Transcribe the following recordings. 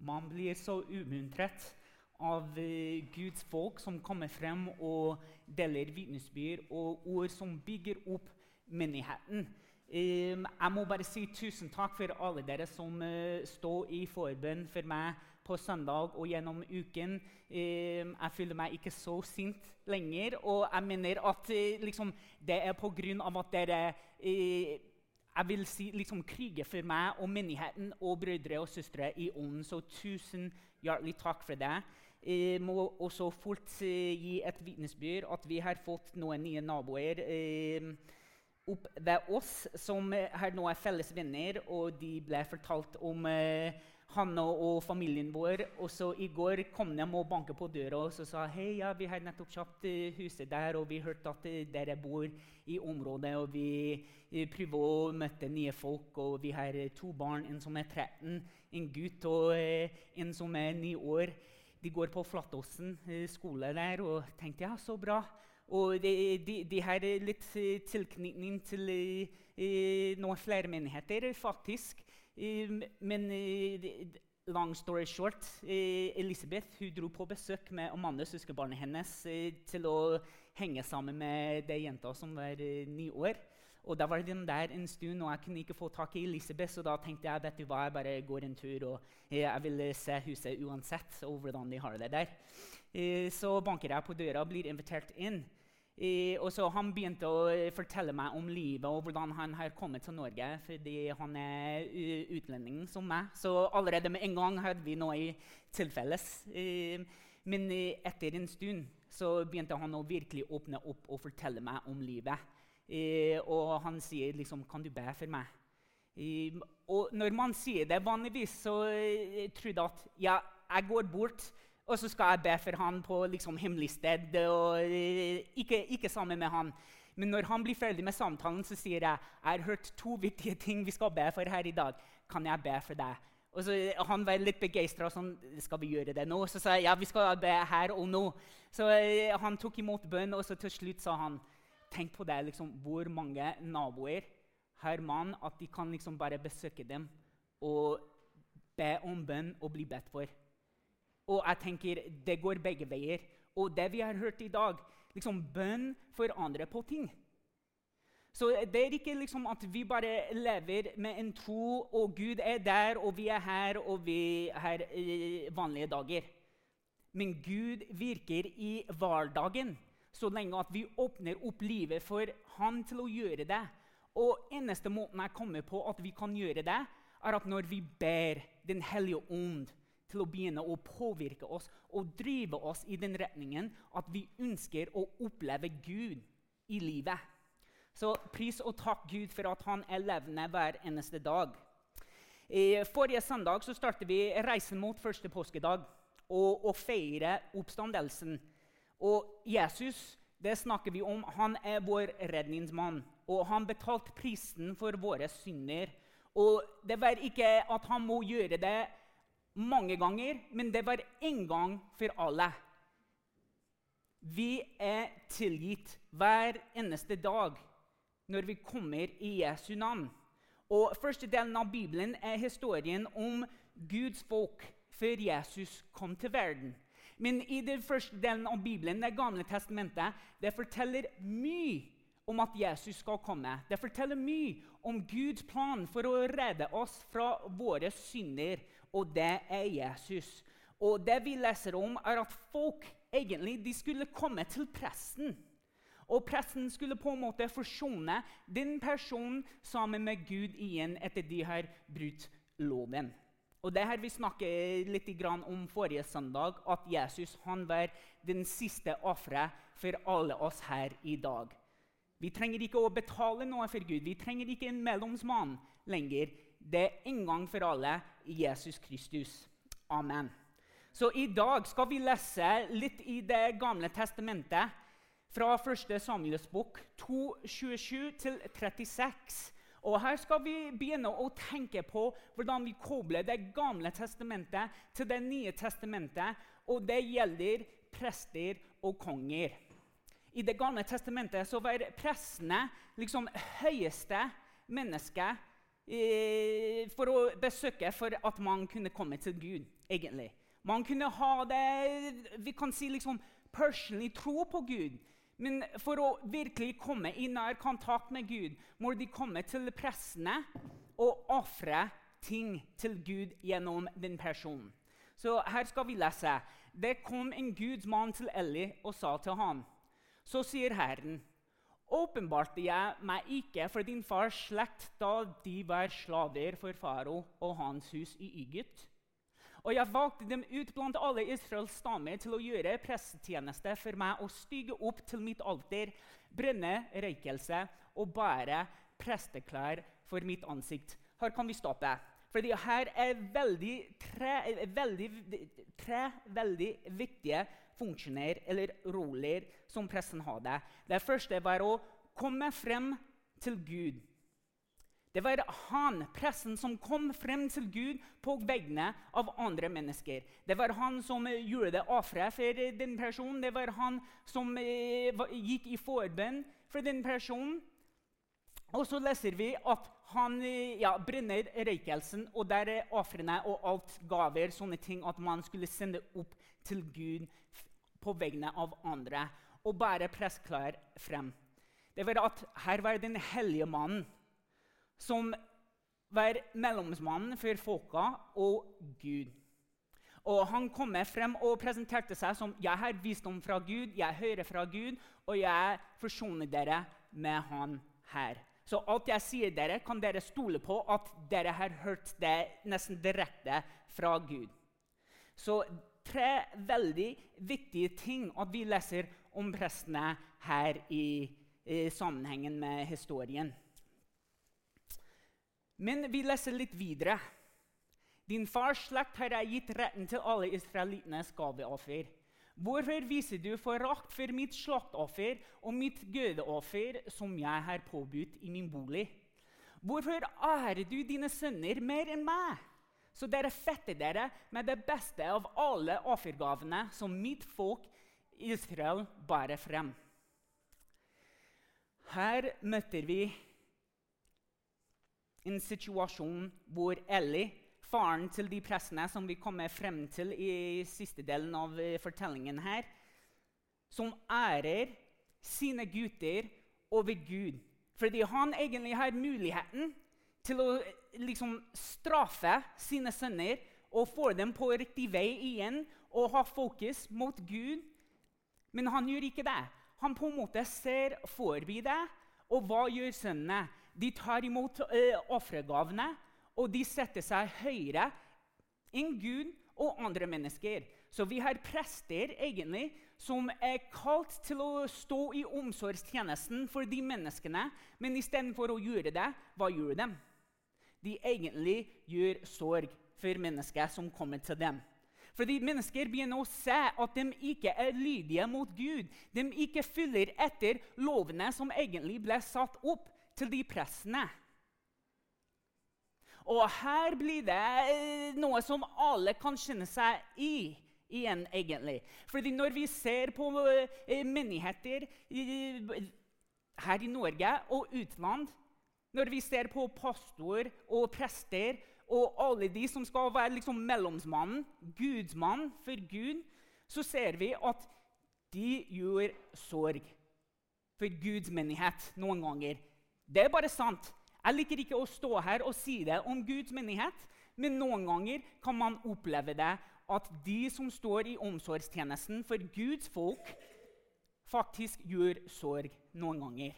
Man blir så umuntret av eh, Guds folk som kommer frem og deler vitnesbyrd og ord som bygger opp menigheten. Um, jeg må bare si tusen takk for alle dere som uh, står i forbønn for meg på søndag og gjennom uken. Um, jeg føler meg ikke så sint lenger. Og jeg mener at uh, liksom, det er på grunn av at dere jeg vil si liksom kriger for meg og menigheten og brødre og søstre i ånden. Så tusen hjertelig takk for det. Jeg må også fort gi et vitnesbyrd at vi har fått noen nye naboer. Eh, opp ved oss, som her nå er felles venner, og de ble fortalt om eh, Hanne og familien vår. Og så I går kom de og banket på døra og sa hei, ja, vi har nettopp kjøpt uh, huset der, og vi hørte at uh, dere bor i området. og Vi uh, prøver å møte nye folk, og vi har to barn. En som er 13, en gutt, og en som er ni år. De går på Flatåsen skole der, og tenkte ja, så bra. Og de, de, de har litt eh, tilknytning til noen flere menigheter, faktisk. Uh, men uh, long story short, Elisabeth hun dro på besøk med Amanda, søskenbarnet hennes, til å henge sammen med de jenta som var ni år. Og da var den der en stund, og jeg kunne ikke få tak i Elisabeth. Så da tenkte jeg vet du hva, jeg bare går en tur, og jeg vil se huset uansett. og hvordan de har det der. Så banker jeg på døra og blir invitert inn. Eh, og så Han begynte å eh, fortelle meg om livet og hvordan han har kommet til Norge. fordi han er utlending som meg. Så allerede med en gang hadde vi noe i tilfelles. Eh, men eh, etter en stund så begynte han å virkelig åpne opp og fortelle meg om livet. Eh, og han sier liksom 'Kan du be for meg?' Eh, og når man sier det vanligvis, så tror jeg at ja, jeg går bort og så skal jeg be for han på liksom, hemmelig sted. og eh, ikke, ikke, sammen med han. Men når han blir ferdig med samtalen, så sier jeg jeg har hørt to viktige ting vi skal be for her i dag. Kan jeg be for deg? Og så Han var litt begeistra. Sånn, skal vi gjøre det nå? Så sa jeg ja, vi skal be her og nå. Så eh, Han tok imot bønn, og så til slutt sa han Tenk på det, liksom, hvor mange naboer har man at de kan liksom bare besøke dem og be om bønn og bli bedt for. Og jeg tenker det går begge veier. Og det vi har hørt i dag liksom Bønn forandrer på ting. Så det er ikke liksom at vi bare lever med en tro, og Gud er der, og vi er her, og vi har vanlige dager. Men Gud virker i hverdagen så lenge at vi åpner opp livet for Han til å gjøre det. Og eneste måten jeg kommer på at vi kan gjøre det, er at når vi ber Den hellige ånd til å begynne å påvirke oss og drive oss i den retningen at vi ønsker å oppleve Gud i livet. Så pris og takk Gud for at han er levende hver eneste dag. I forrige søndag så startet vi reisen mot første påskedag og, og feire oppstandelsen. Og Jesus det snakker vi om, han er vår redningsmann. Og han betalte prisen for våre synder. Og det var ikke at han må gjøre det mange ganger, men det var én gang for alle. Vi er tilgitt hver eneste dag når vi kommer i Jesu navn. Og Første delen av Bibelen er historien om Guds folk før Jesus kom til verden. Men i den første delen av Bibelen, det gamle testamentet, det forteller mye om at Jesus skal komme. Det forteller mye om Guds plan for å redde oss fra våre synder og det er Jesus. Og det vi leser om, er at folk egentlig de skulle komme til presten. Og presten skulle på en måte forsone den personen sammen med Gud igjen etter de har brutt loven. Og Det her vi snakket litt om forrige søndag, at Jesus han var den siste offeret for alle oss her i dag. Vi trenger ikke å betale noe for Gud. Vi trenger ikke en mellomsmann lenger det en gang for alle i Jesus Kristus. Amen. Så i dag skal vi lese litt i Det gamle testamentet, fra 1. Samuels bok 2.27 36. Og Her skal vi begynne å tenke på hvordan vi kobler Det gamle testamentet til Det nye testamentet. Og det gjelder prester og konger. I Det gamle testamentet så var prestene liksom høyeste menneske eh, for å besøke for at man kunne komme til Gud. egentlig. Man kunne ha det vi kan si liksom, personlig tro på Gud. Men for å virkelig komme i nær kontakt med Gud må de komme til prestene og ofre ting til Gud gjennom den personen. Så her skal vi lese. Det kom en Guds mann til Eli og sa til ham. Så sier Herren, åpenbarte jeg meg ikke for din fars slekt da de var slaver for farao og hans hus i Egypt? Og jeg valgte dem ut blant alle Israels stammer til å gjøre prestetjeneste for meg og stige opp til mitt alter, brenne røykelse og bære presteklær for mitt ansikt. Her kan vi stoppe. Fordi her er veldig, tre, veldig, tre veldig viktige funksjoner eller roller som presten hadde. Det første var å komme frem til Gud. Det var han, presten, som kom frem til Gud på vegne av andre mennesker. Det var han som gjorde det offeret for den personen. Det var han som eh, gikk i forbønn for den personen. Og så leser vi at han eh, ja, brenner røykelsen, og der er ofrene og alt gaver, sånne ting at man skulle sende opp til Gud på vegne av andre. Og bære prestklær frem. Det var at her var den hellige mannen som var mellommannen for folka og Gud. Og Han kom frem og presenterte seg som jeg har visdom fra Gud, jeg hører fra Gud, og jeg forsoner dere med Han her. Så alt jeg sier dere, kan dere stole på at dere har hørt det nesten direkte fra Gud. Så tre veldig viktige ting at vi leser om prestene her i, i sammenhengen med historien. Men vi leser litt videre. Din fars slekt har jeg gitt retten til alle israelittenes gaveoffer. Hvorfor viser du forakt for mitt slaktoffer og mitt gødeoffer, som jeg har påbudt i min bolig? Hvorfor ærer du dine sønner mer enn meg? Så dere fetter dere med det beste av alle offergavene som mitt folk Israel bærer frem. Her møter vi en situasjon hvor Ellie, faren til de prestene som vi kommer frem til i siste delen av eh, fortellingen her, som ærer sine gutter over Gud. Fordi han egentlig har muligheten til å eh, liksom, straffe sine sønner og få dem på riktig vei igjen og ha fokus mot Gud. Men han gjør ikke det. Han på en måte ser forbi det. Og hva gjør sønnene? De tar imot uh, og de setter seg høyere enn Gud og andre mennesker. Så vi har prester egentlig som er kalt til å stå i omsorgstjenesten for de menneskene. Men istedenfor å gjøre det, hva gjør de? De egentlig gjør sorg for mennesker som kommer til dem. Fordi mennesker begynner å se at de ikke er lydige mot Gud. De ikke følger etter lovene som egentlig ble satt opp til de prestene. Og her blir det eh, noe som alle kan kjenne seg i igjen, egentlig. Fordi når vi ser på eh, menigheter her i Norge og utland, når vi ser på pastor og prester og alle de som skal være liksom mellomsmannen, gudsmannen for Gud, så ser vi at de gjør sorg for Guds menighet noen ganger. Det er bare sant. Jeg liker ikke å stå her og si det om Guds menighet, men noen ganger kan man oppleve det at de som står i omsorgstjenesten for Guds folk, faktisk gjør sorg noen ganger.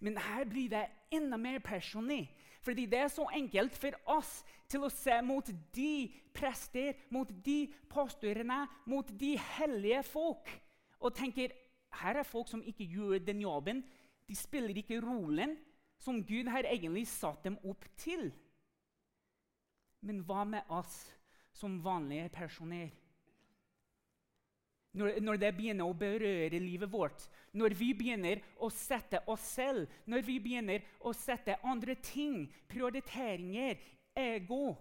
Men her blir det enda mer personlig. Fordi det er så enkelt for oss til å se mot de prester, mot de pastorene, mot de hellige folk, og tenker her er folk som ikke gjør den jobben. De spiller ikke rollen som Gud har egentlig satt dem opp til. Men hva med oss som vanlige personer? Når, når, det begynner å berøre livet vårt, når vi begynner å sette oss selv, når vi begynner å sette andre ting, prioriteringer, ego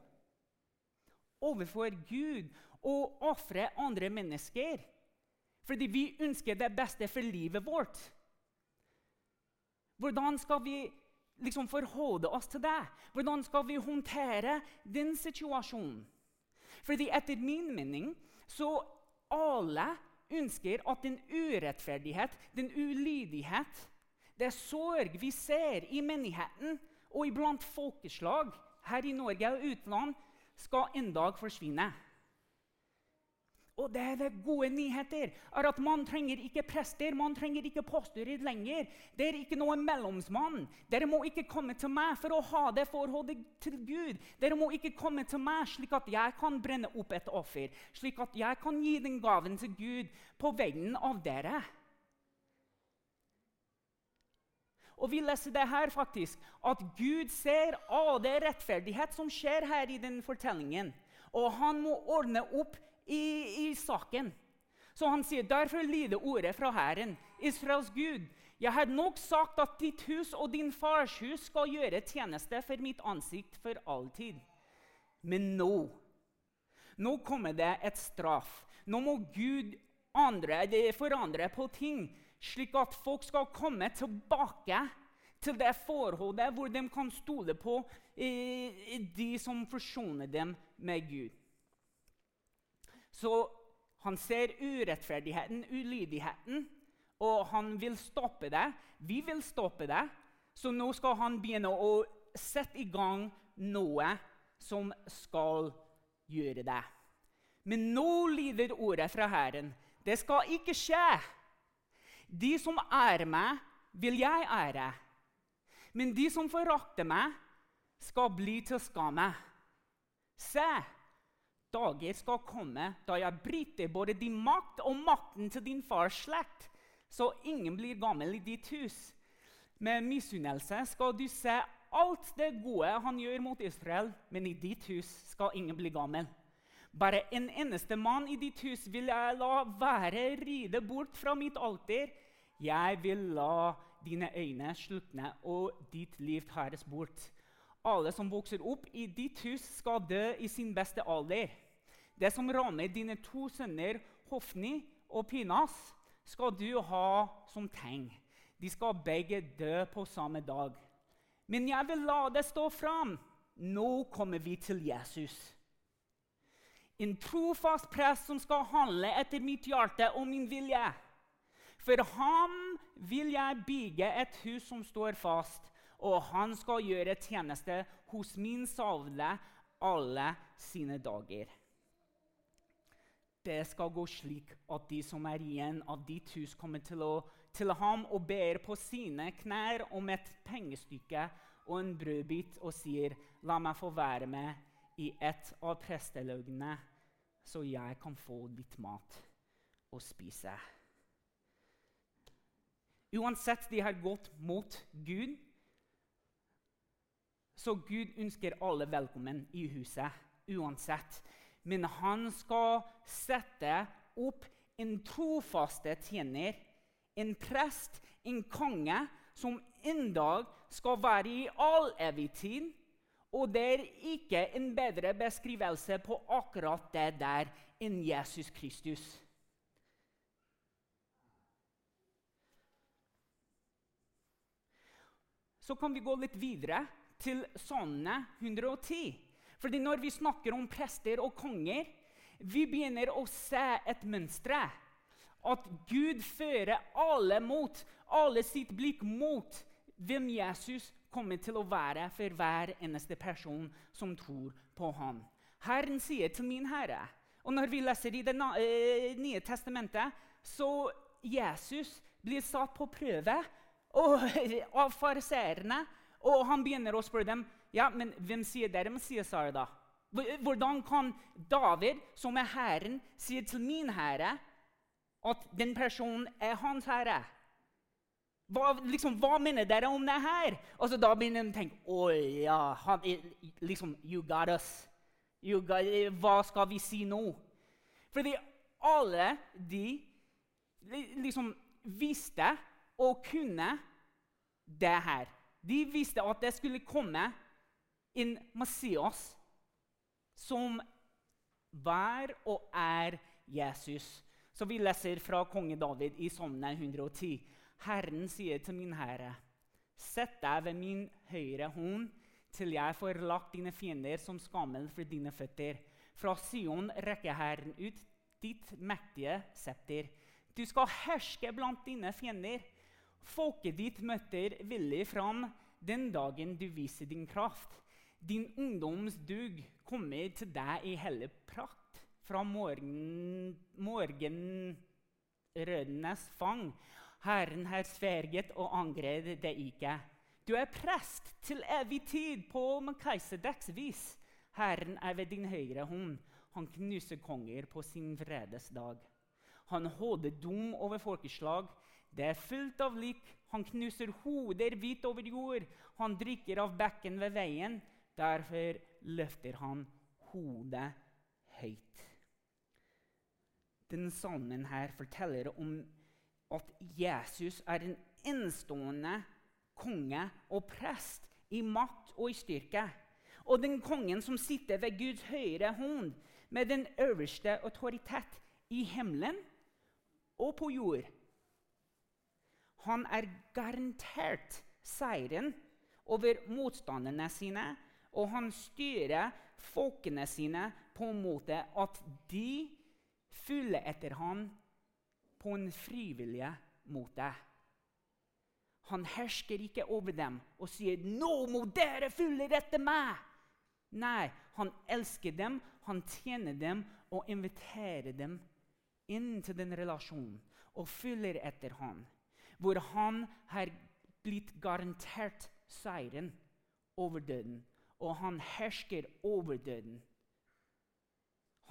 overfor Gud og ofre andre mennesker fordi vi ønsker det beste for livet vårt. Hvordan skal vi liksom forholde oss til det? Hvordan skal vi håndtere den situasjonen? Fordi etter min mening så alle ønsker at den urettferdighet, den ulydighet, det sorg vi ser i menigheten og iblant folkeslag her i Norge og utland, skal en dag forsvinne. Og det er det gode nyheter. er at Man trenger ikke prester, man trenger ikke pastorer lenger. Det er ikke noen mellomsmann. Dere må ikke komme til meg for å ha det forholdet til Gud. Dere må ikke komme til meg slik at jeg kan brenne opp et offer, slik at jeg kan gi den gaven til Gud på vegne av dere. Og vi leser det her faktisk, at Gud ser all det rettferdighet som skjer her i den fortellingen. Og han må ordne opp i, i saken. Så han sier, 'Derfor lyder ordet fra Herren, Israels Gud.' 'Jeg har nok sagt at ditt hus og din fars hus skal gjøre tjeneste for mitt ansikt for alltid.' Men nå nå kommer det et straff. Nå må Gud andre, forandre på ting, slik at folk skal komme tilbake til det forholdet hvor de kan stole på eh, de som forsoner dem med Gud. Så han ser urettferdigheten, ulydigheten, og han vil stoppe det. Vi vil stoppe det. Så nå skal han begynne å sette i gang noe som skal gjøre det. Men nå lyder ordet fra Herren. Det skal ikke skje. De som ærer meg, vil jeg ære. Men de som forakter meg, skal bli til skamme. Se, dager skal komme da jeg bryter både din makt og makten til din fars slekt, så ingen blir gammel i ditt hus. Med misunnelse skal du se alt det gode han gjør mot Israel, men i ditt hus skal ingen bli gammel. Bare en eneste mann i ditt hus vil jeg la være ride bort fra mitt alter. Jeg vil la dine øyne slukne og ditt liv tæres bort. Alle som vokser opp i ditt hus, skal dø i sin beste alder. Det som rammer dine to sønner Hofni og Pinas, skal du ha som tegn. De skal begge dø på samme dag. Men jeg vil la det stå fram. Nå kommer vi til Jesus. En trofast prest som skal handle etter mitt hjerte og min vilje. For ham vil jeg bygge et hus som står fast, og han skal gjøre tjeneste hos min savle alle sine dager. Det skal gå slik at de som er igjen av ditt hus, kommer til, å, til ham og ber på sine knær om et pengestykke og en brødbit og sier, 'La meg få være med i et av presteløgnene, så jeg kan få litt mat å spise.' Uansett de har gått mot Gud, så Gud ønsker alle velkommen i huset. uansett men han skal sette opp en trofaste tjener, en prest, en konge, som en dag skal være i all evig tid. Og det er ikke en bedre beskrivelse på akkurat det der enn Jesus Kristus. Så kan vi gå litt videre til Salme 110. Fordi når vi snakker om prester og konger, vi begynner å se et mønster. At Gud fører alle mot, alle sitt blikk mot hvem Jesus kommer til å være for hver eneste person som tror på ham. Herren sier til min Herre Og når vi leser i Det eh, nye testamentet, så Jesus blir satt på prøve og, av fariseerne. Og han begynner å spørre dem ja, men hvem sier dere Messiasar da? Hvordan kan David, som er Herren, si til min herre at den personen er hans herre? Hva, liksom, hva mener dere om det her? Og så Da begynner de å tenke Å ja, han, liksom, You got us. You got, hva skal vi si nå? Fordi alle de liksom visste og kunne det her. De visste at det skulle komme en Messias som var og er Jesus. Så vi leser fra konge David i Salmen 110. Herren sier til min herre, Sett deg ved min høyre hånd til jeg får lagt dine fiender som skammel for dine føtter. Fra Sion rekker Herren ut ditt mektige septer. Du skal herske blant dine fiender. Folket ditt møter villig fram den dagen du viser din kraft. Din ungdomsdug kommer til deg i hele prakt. Fra morgen, morgenrødenes fang. Herren har sverget og angrer det ikke. Du er prest til evig tid på Melkisedeks vis. Herren er ved din høyre hånd. Han knuser konger på sin vredes dag. Han holder dom over folkeslag. Det er fullt av lik. Han knuser hoder hvitt over jord. Han drikker av bekken ved veien. Derfor løfter han hodet høyt. Denne salmen her forteller om at Jesus er en enestående konge og prest i makt og i styrke. Og den kongen som sitter ved Guds høyre hånd med den øverste autoritet i himmelen og på jord. Han er garantert seieren over motstanderne sine, og han styrer folkene sine på en måte at de følger etter ham på en frivillig måte. Han hersker ikke over dem og sier 'Nå må dere følge etter meg'. Nei, han elsker dem, han tjener dem og inviterer dem inn til den relasjonen og følger etter ham. Hvor han har blitt garantert seieren over døden, og han hersker over døden.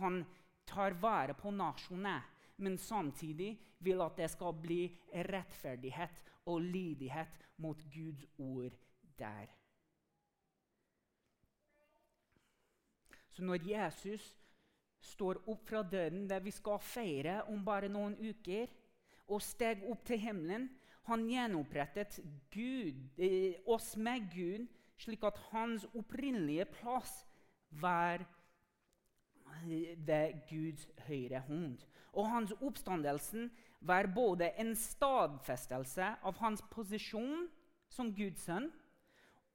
Han tar vare på nasjonene, men samtidig vil at det skal bli rettferdighet og lydighet mot Guds ord der. Så når Jesus står opp fra døden, det vi skal feire om bare noen uker, og steg opp til himmelen Han gjenopprettet Gud, eh, oss med Gud, slik at hans opprinnelige plass var eh, ved Guds høyre hånd. Og hans oppstandelsen var både en stadfestelse av hans posisjon som Guds sønn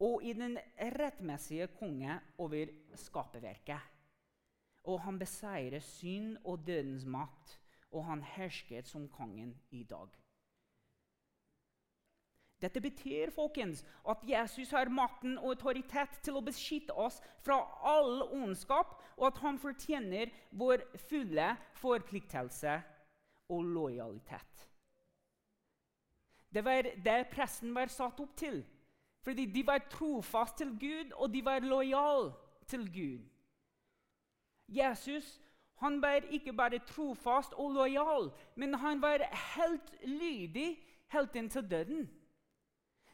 og i den rettmessige konge over skaperverket. Og han beseirer synd og dødens makt, og han hersket som kongen i dag. Dette betyr folkens, at Jesus har makten og autoritet til å beskytte oss fra all ondskap, og at han fortjener vår fulle forpliktelse og lojalitet. Det var det pressen var satt opp til. Fordi de var trofast til Gud, og de var lojale til Gud. Jesus han var ikke bare trofast og lojal, men han var helt lydig helt inn til døden.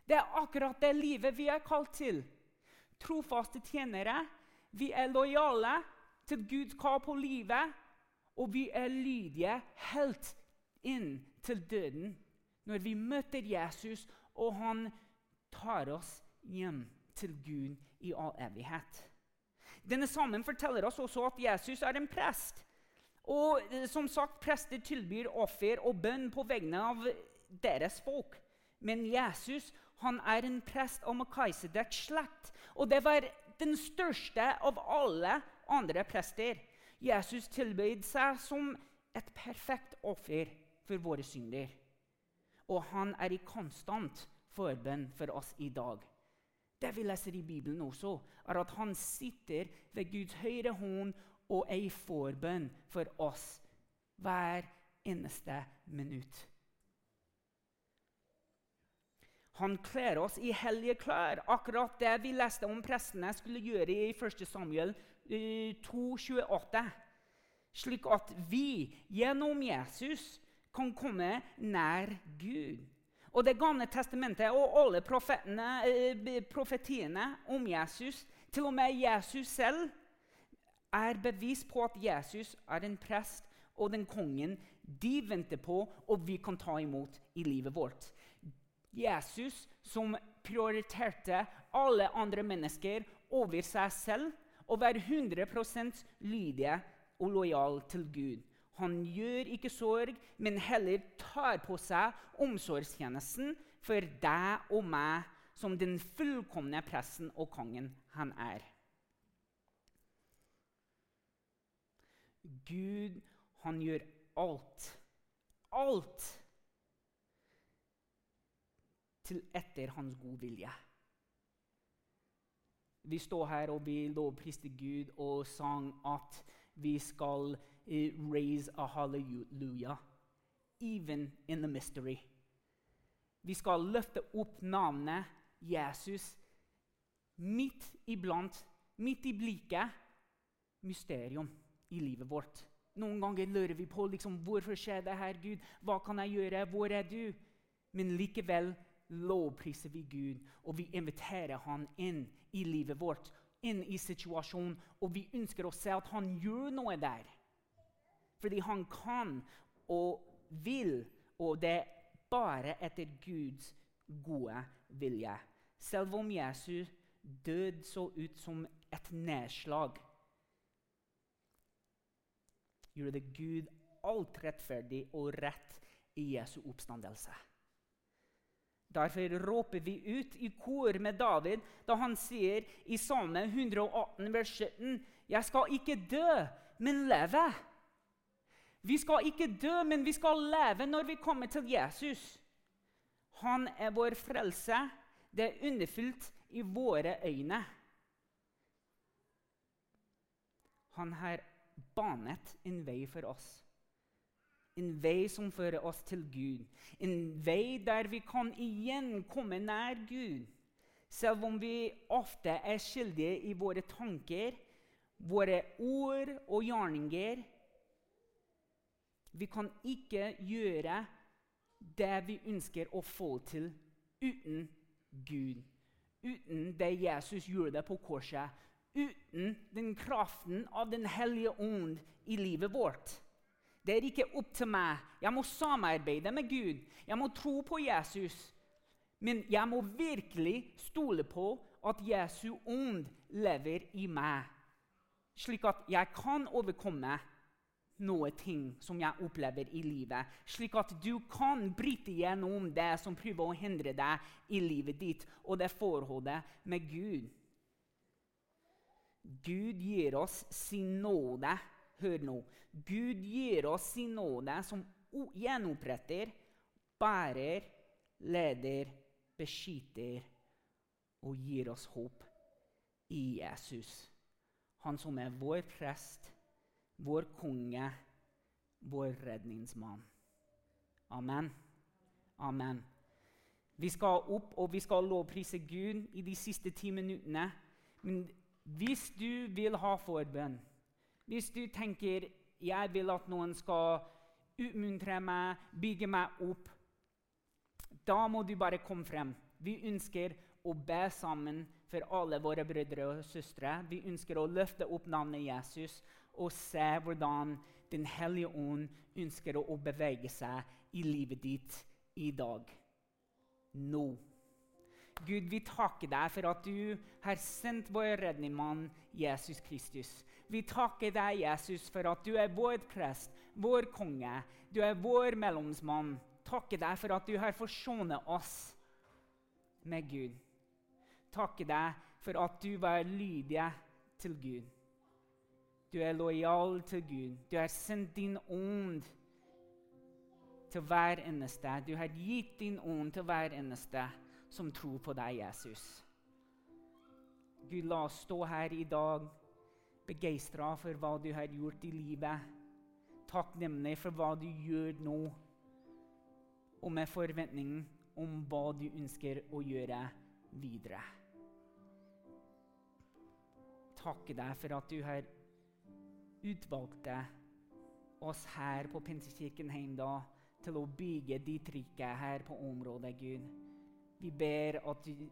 Det er akkurat det livet vi er kalt til. Trofaste tjenere. Vi er lojale til Guds kall på livet og vi er lydige helt inn til døden når vi møter Jesus, og han tar oss hjem til Gud i all evighet. Denne sammen forteller oss også at Jesus er en prest. Og eh, som sagt, Prester tilbyr offer og bønn på vegne av deres folk. Men Jesus han er en prest av Melkisedeks slekt. Og det var den største av alle andre prester. Jesus tilbød seg som et perfekt offer for våre synder. Og han er i konstant forbønn for oss i dag. Det vi leser i Bibelen også, er at han sitter ved Guds høyre hånd og er i forbønn for oss hver eneste minutt. Han kler oss i hellige klær, akkurat det vi leste om prestene skulle gjøre i 1. Samuel 2,28, slik at vi gjennom Jesus kan komme nær Gud. Og Det gamle testamentet og alle eh, profetiene om Jesus, til og med Jesus selv, er bevis på at Jesus er en prest og den kongen de venter på og vi kan ta imot i livet vårt. Jesus som prioriterte alle andre mennesker over seg selv og være 100% lydige og lojal til Gud. Han gjør ikke sorg, men heller tar på seg omsorgstjenesten for deg og meg som den fullkomne presten og kongen han er. Gud, han gjør alt, alt til etter hans gode vilje. Vi står her og vi lovpriste Gud og sang at vi skal uh, raise a hallelujah, even in the mystery. Vi skal løfte opp navnet Jesus midt iblant, midt i blikket, mysterium i livet vårt. Noen ganger lurer vi på liksom, hvorfor skjer det her, Gud. Hva kan jeg gjøre? Hvor er du? Men likevel lovpriser vi Gud, og vi inviterer Han inn i livet vårt, inn i situasjonen, og vi ønsker å se at Han gjør noe der. Fordi Han kan og vil, og det er bare etter Guds gode vilje. Selv om Jesus død så ut som et nedslag, gjorde det Gud alt rettferdig og rett i Jesu oppstandelse. Derfor råper vi ut i kor med David da han sier i Salme 118, vers 17.: Jeg skal ikke dø, men leve. Vi skal ikke dø, men vi skal leve når vi kommer til Jesus. Han er vår frelse. Det er underfylt i våre øyne. Han har banet en vei for oss. En vei som fører oss til Gud. En vei der vi kan igjen komme nær Gud. Selv om vi ofte er skyldige i våre tanker, våre ord og gjerninger. Vi kan ikke gjøre det vi ønsker å få til, uten Gud. Uten det Jesus gjorde på korset. Uten den kraften av Den hellige ånd i livet vårt. Det er ikke opp til meg. Jeg må samarbeide med Gud. Jeg må tro på Jesus. Men jeg må virkelig stole på at Jesu ånd lever i meg, slik at jeg kan overkomme noe ting som jeg opplever i livet. Slik at du kan bryte gjennom det som prøver å hindre deg i livet ditt og det forholdet med Gud. Gud gir oss sin nåde Hør nå. Gud gir oss sin nåde, som gjenoppretter, bærer, leder, beskytter og gir oss håp i Jesus. Han som er vår prest, vår konge, vår redningsmann. Amen. Amen. Vi skal opp og vi skal lovprise Gud i de siste ti minuttene. Men hvis du vil ha forbønn hvis du tenker jeg vil at noen skal utmuntre meg, bygge meg opp, da må du bare komme frem. Vi ønsker å be sammen for alle våre brødre og søstre. Vi ønsker å løfte opp navnet Jesus og se hvordan Den hellige ånd ønsker å bevege seg i livet ditt i dag. Nå. Gud, vi takker deg for at du har sendt vår redningsmann Jesus Kristus. Vi takker deg, Jesus, for at du er vår prest, vår konge. Du er vår mellomsmann. Takker deg for at du har forsonet oss med Gud. Takker deg for at du var lydig til Gud. Du er lojal til Gud. Du har sendt din ånd til hver eneste. Du har gitt din ånd til hver eneste som tror på deg, Jesus. Gud, la oss stå her i dag begeistra for hva du har gjort i livet. Takknemlig for hva du gjør nå, og med forventning om hva du ønsker å gjøre videre. Takke deg for at du har utvalgt oss her på Pinsekirken Heimdal til å bygge ditt rike her på området, Gud. Vi ber at du,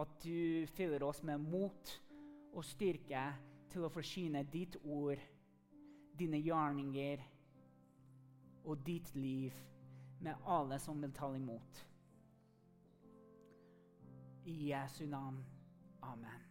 at du fyller oss med mot og styrke til å forsyne ditt ord, dine gjerninger og ditt liv med alle som vil ta imot. I Jesu navn. Amen.